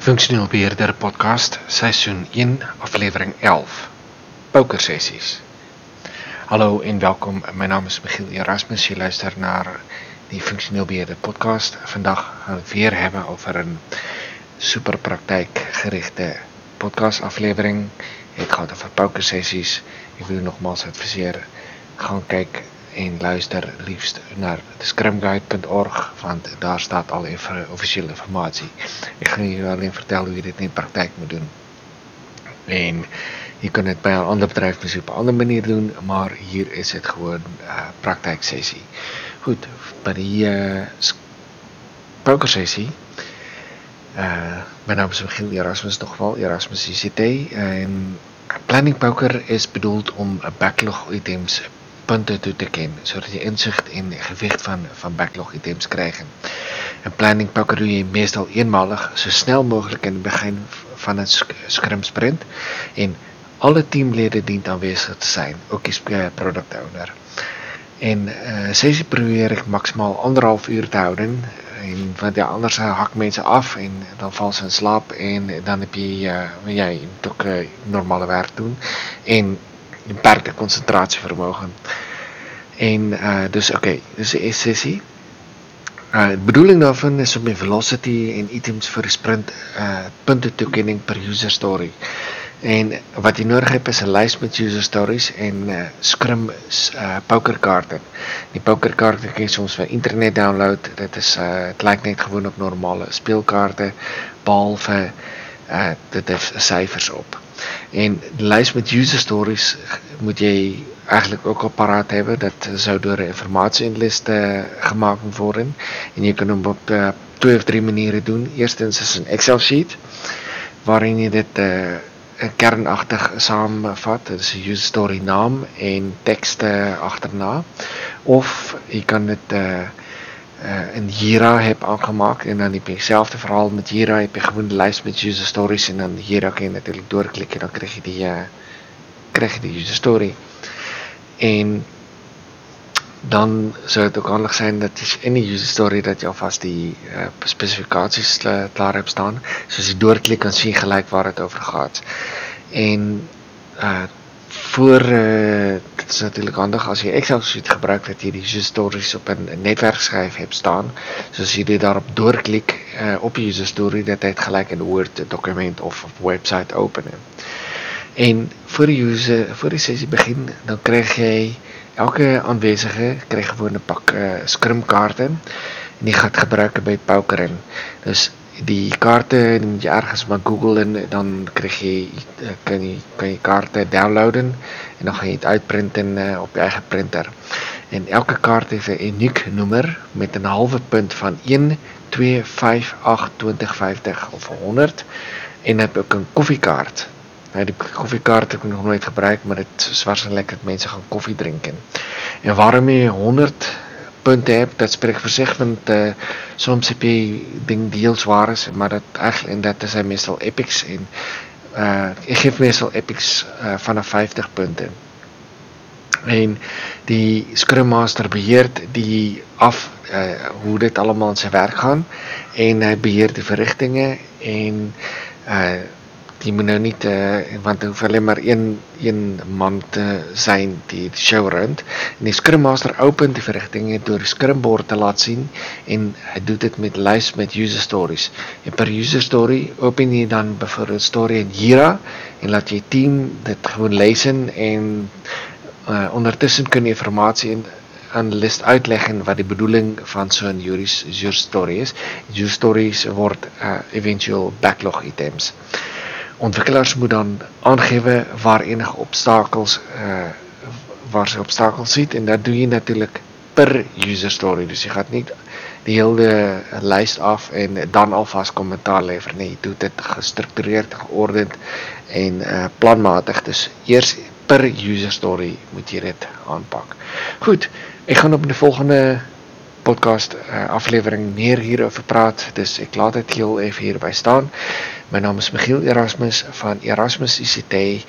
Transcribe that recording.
Funksioneel Beheerder Podcast, seizoen 1, aflevering 11. Pokersessies. Hallo en welkom. Mijn naam is Michiel Erasmus. Je luistert naar die Funksioneel Beheerder Podcast. Vandaag gaan we weer hebben over een super praktijkgerichte podcastaflevering. Het gaat over pokersessies. Ik wil u nogmaals adviseren. Gaan kijken en luister liefst naar scrumguide.org, want daar staat al officiële informatie. Ik ga je alleen vertellen hoe je dit in praktijk moet doen. En je kunt het bij een ander bedrijf op een andere manier doen, maar hier is het gewoon uh, praktijksessie. Goed, bij die uh, pokersessie. Uh, mijn naam is Michiel Erasmus, nog wel Erasmus ICT. En planning poker is bedoeld om backlog items punten toe te kennen, zodat je inzicht in gewicht van, van backlog items krijgt. Een planning pakken doe je meestal eenmalig, zo snel mogelijk in het begin van een scrum sprint. En alle teamleden dient aanwezig te zijn, ook je product owner. En uh, sessie probeer ik maximaal anderhalf uur te houden. En, want ja, anders hak mensen af en dan vallen ze in slaap en dan heb je, uh, toch uh, normale werk doen. En beperkte concentratievermogen. En uh, dus oké, dus de eerste sessie. Uh, de bedoeling daarvan is om in velocity en items voor de sprint uh, punten toekenning per user story. En wat je nodig hebt is een lijst met user stories en Scrum pokerkaarten. Die pokerkaarten kun je soms van internet download. Dat is, het lijkt net gewoon op normale speelkaarten, behalve dit heeft cijfers op. En de lijst met user stories moet jy eigenlijk ook al paraat hebben. Dat zou door een informatieinlist uh, gemaakt worden. En je kunt hem op uh, twee of drie manieren doen. Eerstens is een Excel sheet. Waarin je dit uh, kernachtig samenvat. Dat is user story naam en tekst achterna. Of je kan het uh, in Jira heb aangemaakt. En dan heb je hetzelfde verhaal met Jira. Heb je gewoon de lijst met user stories. En dan Jira kun je natuurlijk doorklikken. En dan krijg je die, uh, krijg je die user story. En dan zou het ook handig zijn dat je in die user story dat je alvast die uh, specificaties klaar hebt staan. So as jy doorklik kan sien gelijk waar het over gaat. En voor dit is natuurlijk handig als je Excel sheet gebruikt dat je die stories op een, netwerkschijf hebt staan. Zoals je dit daarop doorklik uh, op je story dat het gelijk een Word document of website openen. En voor user, voor die sessie begin dan krijg jy elke aanwezige krijg gewoon een pak uh, scrum kaarten en die gaat gebruiken bij pokeren dus die kaarte dan moet jy ergens maar Google eh, en dan kry jy kan jy kan jy kaarte download en dan gaan jy dit uitprint en uh, eh, op jou eie printer. En elke kaart het 'n uniek nommer met 'n halwe punt van 1 2 5 8 20 50 of 100 en hy het ook 'n koffiekaart. Nou die koffiekaart ek nog nooit gebruik, maar dit is waarskynlik dat mense gaan koffie drink en. En waarom jy 100 punte hebt, dat spreekt voor zich, want uh, soms heb je dingen die heel zwaar is, maar dat eigenlijk, en dat zijn meestal epics, en uh, ik geef meestal epics uh, vanaf 50 punten. En die Scrum Master beheert die af uh, hoe dit allemaal in zijn werk gaan, en hij beheert de verrichtingen, en uh, die moet nou niet, uh, want hoef alleen maar een, een man te zijn die show runt. En die Scrum Master opent die verrichtingen door die Scrum board te laten zien en hy doet dit met lijst met user stories. En per user story open jy dan bijvoorbeeld story in Jira en laat jy team dit gewoon lezen en uh, ondertussen kun jy informatie in aan list uitleggen wat die bedoeling van zo'n user story is. User stories word uh, eventueel backlog items ontwikkelaars moet dan aangeven waar enige obstakels uh, waar ze obstakels ziet en dat doe je natuurlijk per user story. Dus je gaat niet die hele lijst af en dan alvast commentaar leveren. Nee, je doet het gestructureerd, geordend en uh, planmatig. Dus eerst per user story moet je dit aanpak goed, ek gaan op de volgende podcast uh, aflevering meer hierover praat. Dus ek laat het heel even hierbij staan. My naam is Michiel Erasmus van Erasmus ICT